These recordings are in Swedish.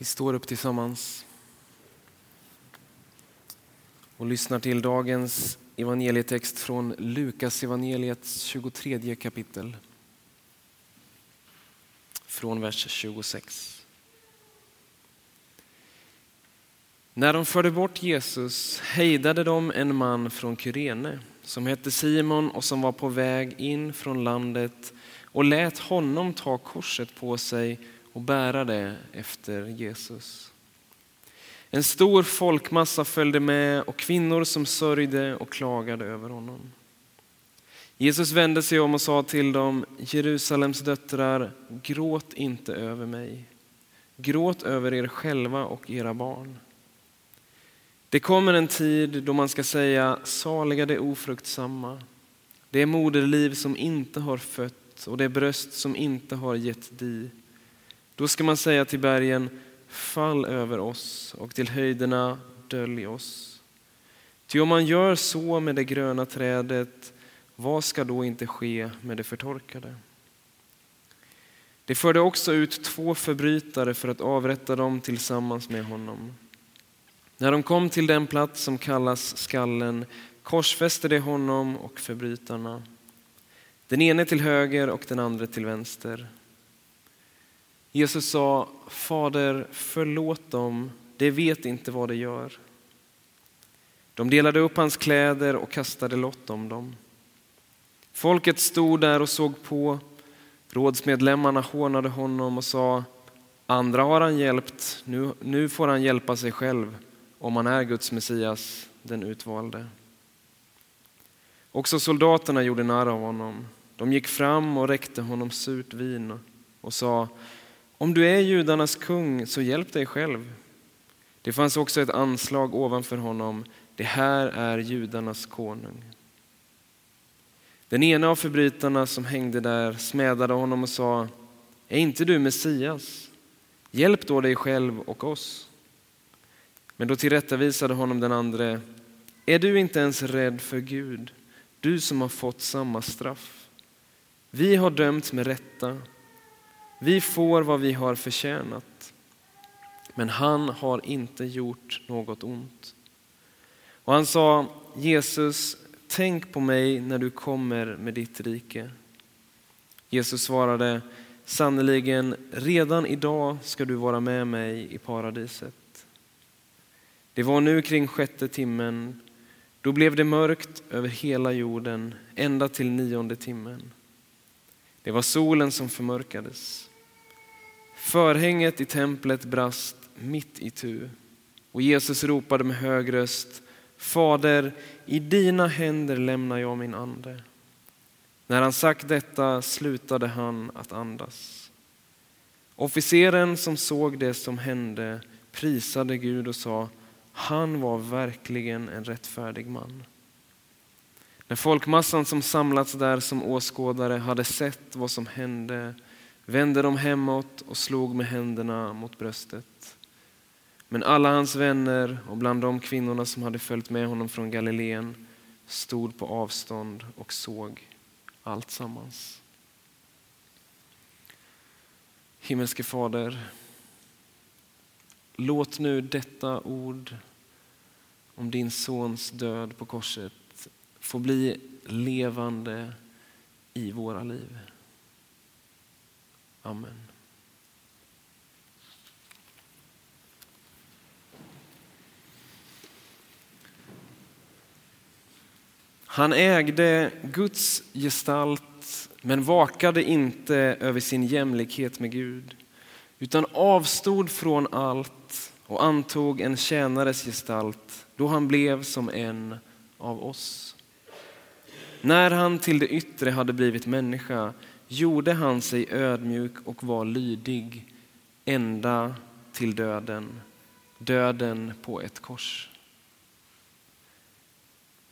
Vi står upp tillsammans och lyssnar till dagens evangelietext från Lukas evangeliets 23 kapitel. Från vers 26. När de förde bort Jesus hejdade de en man från Kyrene som hette Simon och som var på väg in från landet och lät honom ta korset på sig och bära det efter Jesus. En stor folkmassa följde med och kvinnor som sörjde och klagade över honom. Jesus vände sig om och sa till dem, Jerusalems döttrar, gråt inte över mig. Gråt över er själva och era barn. Det kommer en tid då man ska säga, saliga det ofruktsamma, det moderliv som inte har fött och det bröst som inte har gett di. Då ska man säga till bergen, fall över oss och till höjderna, dölj oss. Ty om man gör så med det gröna trädet, vad ska då inte ske med det förtorkade? Det förde också ut två förbrytare för att avrätta dem tillsammans med honom. När de kom till den plats som kallas skallen korsfäste de honom och förbrytarna, den ene till höger och den andra till vänster. Jesus sa, Fader förlåt dem, de vet inte vad de gör. De delade upp hans kläder och kastade lott om dem. Folket stod där och såg på. Rådsmedlemmarna hånade honom och sa, andra har han hjälpt, nu, nu får han hjälpa sig själv om han är Guds Messias, den utvalde. Också soldaterna gjorde narr av honom. De gick fram och räckte honom surt vin och sa, om du är judarnas kung så hjälp dig själv. Det fanns också ett anslag ovanför honom, det här är judarnas konung. Den ena av förbrytarna som hängde där smädade honom och sa, är inte du Messias? Hjälp då dig själv och oss. Men då tillrättavisade honom den andre, är du inte ens rädd för Gud, du som har fått samma straff? Vi har dömts med rätta, vi får vad vi har förtjänat, men han har inte gjort något ont. Och han sa, Jesus, tänk på mig när du kommer med ditt rike. Jesus svarade, sannerligen, redan idag ska du vara med mig i paradiset. Det var nu kring sjätte timmen. Då blev det mörkt över hela jorden ända till nionde timmen. Det var solen som förmörkades. Förhänget i templet brast mitt i tu och Jesus ropade med hög röst Fader, i dina händer lämnar jag min ande. När han sagt detta slutade han att andas. Officeren som såg det som hände prisade Gud och sa han var verkligen en rättfärdig man. När folkmassan som samlats där som åskådare hade sett vad som hände vände de hemåt och slog med händerna mot bröstet. Men alla hans vänner och bland de kvinnorna som hade följt med honom från Galileen stod på avstånd och såg allt sammans. Himmelske Fader, låt nu detta ord om din sons död på korset få bli levande i våra liv. Amen. Han ägde Guds gestalt men vakade inte över sin jämlikhet med Gud utan avstod från allt och antog en tjänares gestalt då han blev som en av oss. När han till det yttre hade blivit människa gjorde han sig ödmjuk och var lydig ända till döden, döden på ett kors.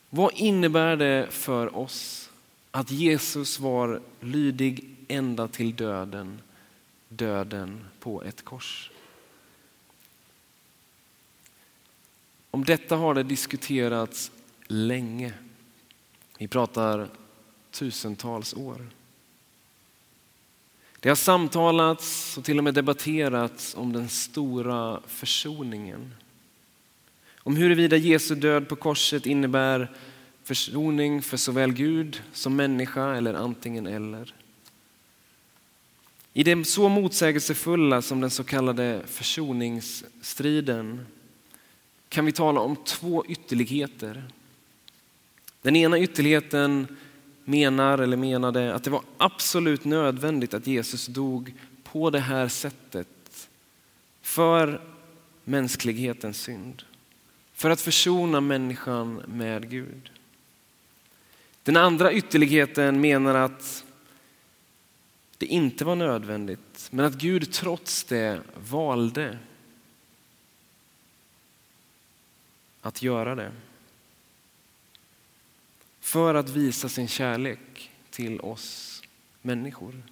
Vad innebär det för oss att Jesus var lydig ända till döden, döden på ett kors? Om detta har det diskuterats länge. Vi pratar tusentals år. Det har samtalats och till och med debatterats om den stora försoningen. Om huruvida Jesu död på korset innebär försoning för såväl Gud som människa eller antingen eller. I det så motsägelsefulla som den så kallade försoningsstriden kan vi tala om två ytterligheter. Den ena ytterligheten menar eller menade att det var absolut nödvändigt att Jesus dog på det här sättet för mänsklighetens synd. För att försona människan med Gud. Den andra ytterligheten menar att det inte var nödvändigt, men att Gud trots det valde att göra det. För att visa sin kärlek till oss människor.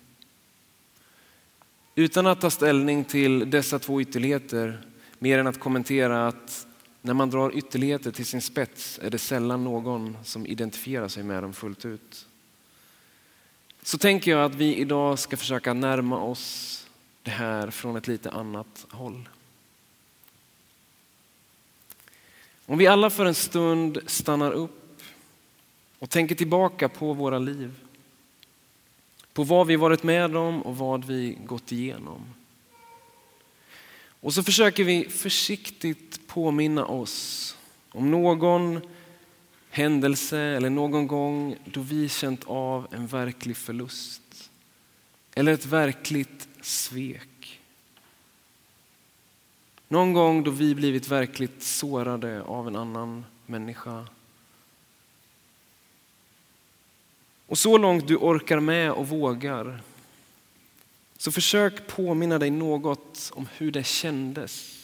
Utan att ta ställning till dessa två ytterligheter, mer än att kommentera att när man drar ytterligheter till sin spets är det sällan någon som identifierar sig med dem fullt ut. Så tänker jag att vi idag ska försöka närma oss det här från ett lite annat håll. Om vi alla för en stund stannar upp och tänker tillbaka på våra liv. På vad vi varit med om och vad vi gått igenom. Och så försöker vi försiktigt påminna oss om någon händelse eller någon gång då vi känt av en verklig förlust. Eller ett verkligt svek. Någon gång då vi blivit verkligt sårade av en annan människa. Och så långt du orkar med och vågar så försök påminna dig något om hur det kändes.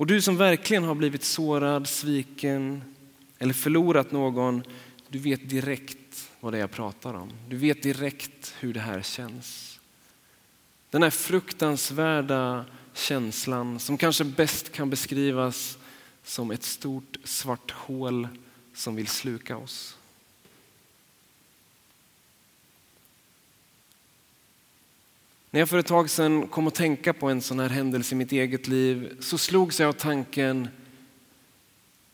Och du som verkligen har blivit sårad, sviken eller förlorat någon, du vet direkt vad det är jag pratar om. Du vet direkt hur det här känns. Den här fruktansvärda känslan som kanske bäst kan beskrivas som ett stort svart hål som vill sluka oss. När jag för ett tag sedan kom att tänka på en sån här händelse i mitt eget liv så slogs jag av tanken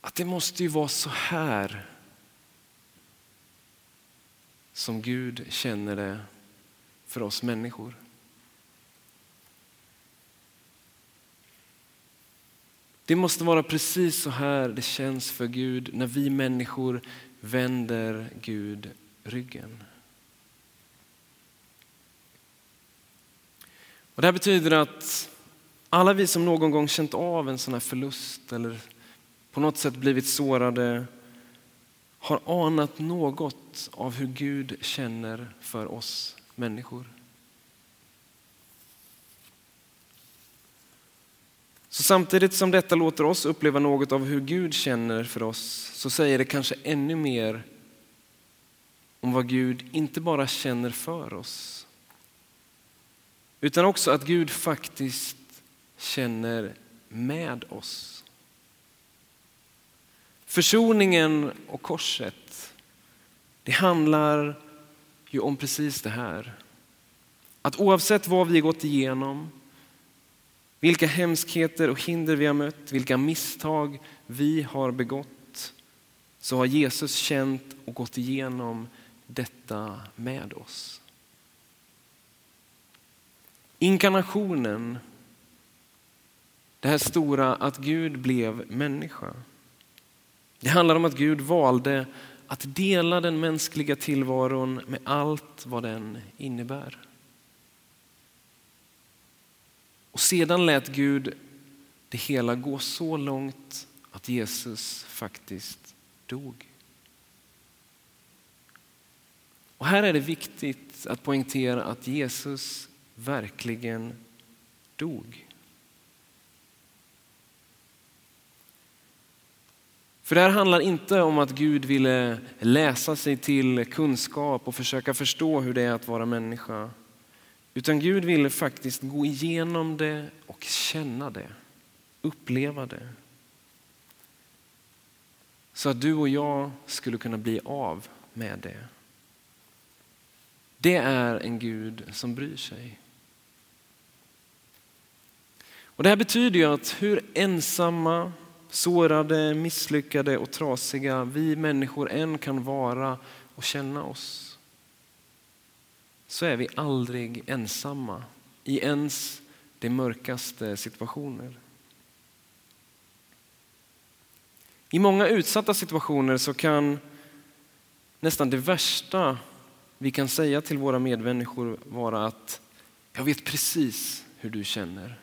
att det måste ju vara så här som Gud känner det för oss människor. Det måste vara precis så här det känns för Gud när vi människor vänder Gud ryggen. Och det här betyder att alla vi som någon gång känt av en sån här förlust eller på något sätt blivit sårade har anat något av hur Gud känner för oss människor. Så samtidigt som detta låter oss uppleva något av hur Gud känner för oss så säger det kanske ännu mer om vad Gud inte bara känner för oss utan också att Gud faktiskt känner med oss. Försoningen och korset, det handlar ju om precis det här. Att oavsett vad vi gått igenom, vilka hemskheter och hinder vi har mött, vilka misstag vi har begått, så har Jesus känt och gått igenom detta med oss. Inkarnationen, det här stora att Gud blev människa. Det handlar om att Gud valde att dela den mänskliga tillvaron med allt vad den innebär. Och sedan lät Gud det hela gå så långt att Jesus faktiskt dog. Och här är det viktigt att poängtera att Jesus verkligen dog. För det här handlar inte om att Gud ville läsa sig till kunskap och försöka förstå hur det är att vara människa. Utan Gud ville faktiskt gå igenom det och känna det, uppleva det. Så att du och jag skulle kunna bli av med det. Det är en Gud som bryr sig. Och Det här betyder ju att hur ensamma, sårade, misslyckade och trasiga vi människor än kan vara och känna oss så är vi aldrig ensamma i ens de mörkaste situationer. I många utsatta situationer så kan nästan det värsta vi kan säga till våra medmänniskor vara att jag vet precis hur du känner.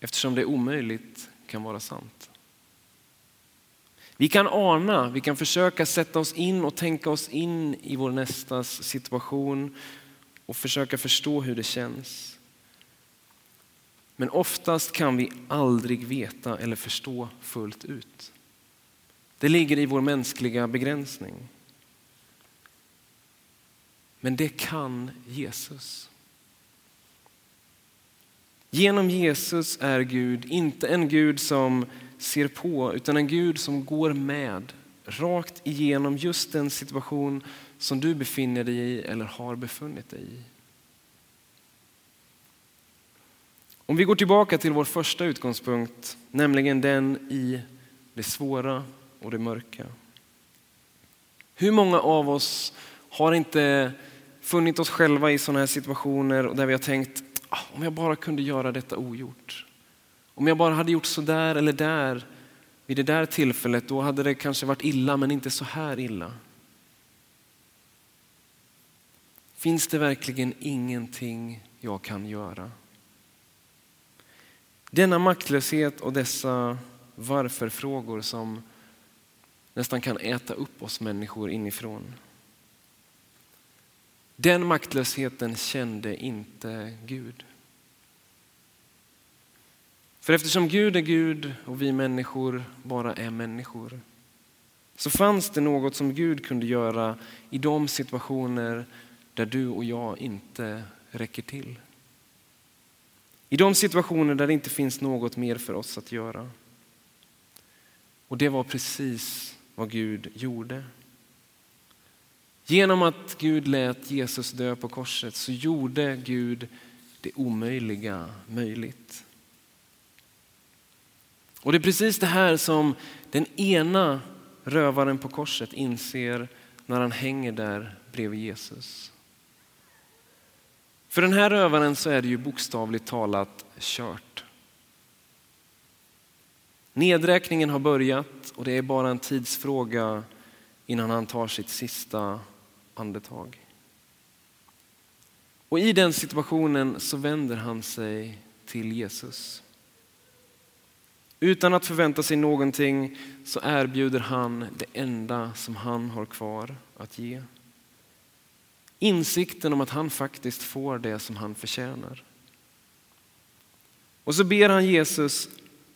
Eftersom det omöjligt kan vara sant. Vi kan ana, vi kan försöka sätta oss in och tänka oss in i vår nästas situation och försöka förstå hur det känns. Men oftast kan vi aldrig veta eller förstå fullt ut. Det ligger i vår mänskliga begränsning. Men det kan Jesus. Genom Jesus är Gud inte en Gud som ser på utan en Gud som går med rakt igenom just den situation som du befinner dig i eller har befunnit dig i. Om vi går tillbaka till vår första utgångspunkt, nämligen den i det svåra och det mörka. Hur många av oss har inte funnit oss själva i sådana här situationer där vi har tänkt ah, om jag bara kunde göra detta ogjort. Om jag bara hade gjort så där eller där vid det där tillfället, då hade det kanske varit illa men inte så här illa. Finns det verkligen ingenting jag kan göra? Denna maktlöshet och dessa varför-frågor som nästan kan äta upp oss människor inifrån. Den maktlösheten kände inte Gud. För eftersom Gud är Gud och vi människor bara är människor så fanns det något som Gud kunde göra i de situationer där du och jag inte räcker till. I de situationer där det inte finns något mer för oss att göra. Och det var precis vad Gud gjorde. Genom att Gud lät Jesus dö på korset så gjorde Gud det omöjliga möjligt. Och det är precis det här som den ena rövaren på korset inser när han hänger där bredvid Jesus. För den här rövaren så är det ju bokstavligt talat kört. Nedräkningen har börjat och det är bara en tidsfråga innan han tar sitt sista andetag. Och i den situationen så vänder han sig till Jesus. Utan att förvänta sig någonting så erbjuder han det enda som han har kvar att ge. Insikten om att han faktiskt får det som han förtjänar. Och så ber han Jesus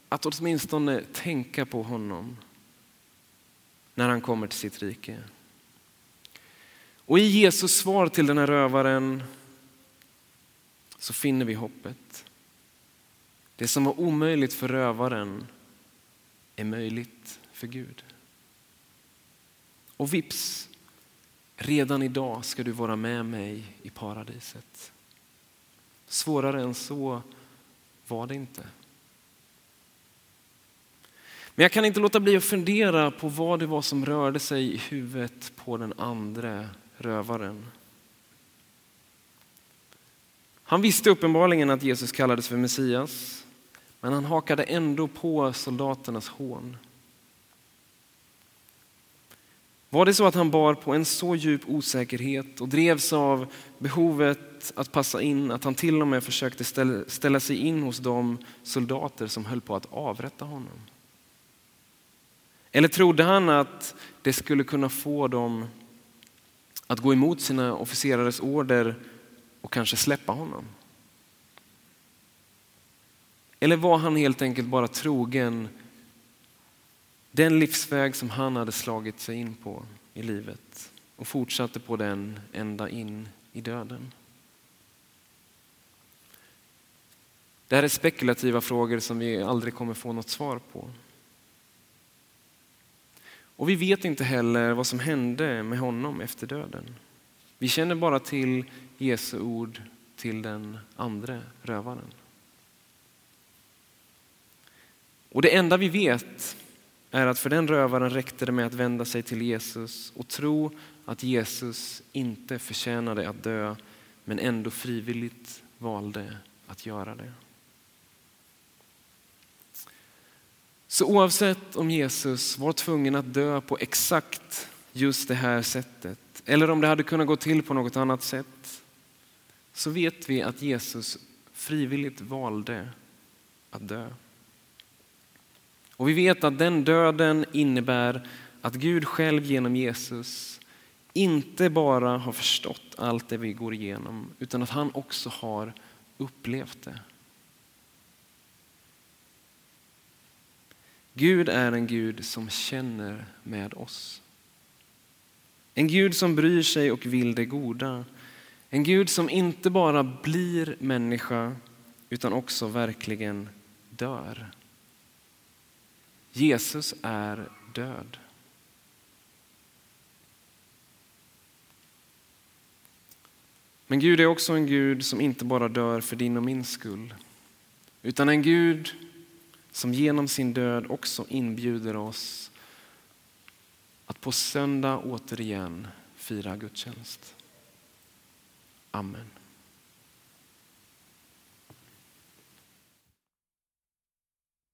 att åtminstone tänka på honom när han kommer till sitt rike. Och i Jesus svar till den här rövaren så finner vi hoppet. Det som var omöjligt för rövaren är möjligt för Gud. Och vips, redan idag ska du vara med mig i paradiset. Svårare än så var det inte. Men jag kan inte låta bli att fundera på vad det var som rörde sig i huvudet på den andra rövaren. Han visste uppenbarligen att Jesus kallades för Messias, men han hakade ändå på soldaternas hån. Var det så att han bar på en så djup osäkerhet och drevs av behovet att passa in att han till och med försökte ställa sig in hos de soldater som höll på att avrätta honom? Eller trodde han att det skulle kunna få dem att gå emot sina officerares order och kanske släppa honom? Eller var han helt enkelt bara trogen den livsväg som han hade slagit sig in på i livet och fortsatte på den ända in i döden? Det här är spekulativa frågor som vi aldrig kommer få något svar på. Och vi vet inte heller vad som hände med honom efter döden. Vi känner bara till Jesu ord till den andra rövaren. Och det enda vi vet är att för den rövaren räckte det med att vända sig till Jesus och tro att Jesus inte förtjänade att dö men ändå frivilligt valde att göra det. Så oavsett om Jesus var tvungen att dö på exakt just det här sättet eller om det hade kunnat gå till på något annat sätt så vet vi att Jesus frivilligt valde att dö. Och vi vet att den döden innebär att Gud själv genom Jesus inte bara har förstått allt det vi går igenom utan att han också har upplevt det. Gud är en Gud som känner med oss. En Gud som bryr sig och vill det goda. En Gud som inte bara blir människa utan också verkligen dör. Jesus är död. Men Gud är också en Gud som inte bara dör för din och min skull, utan en Gud som genom sin död också inbjuder oss att på söndag återigen fira gudstjänst. Amen.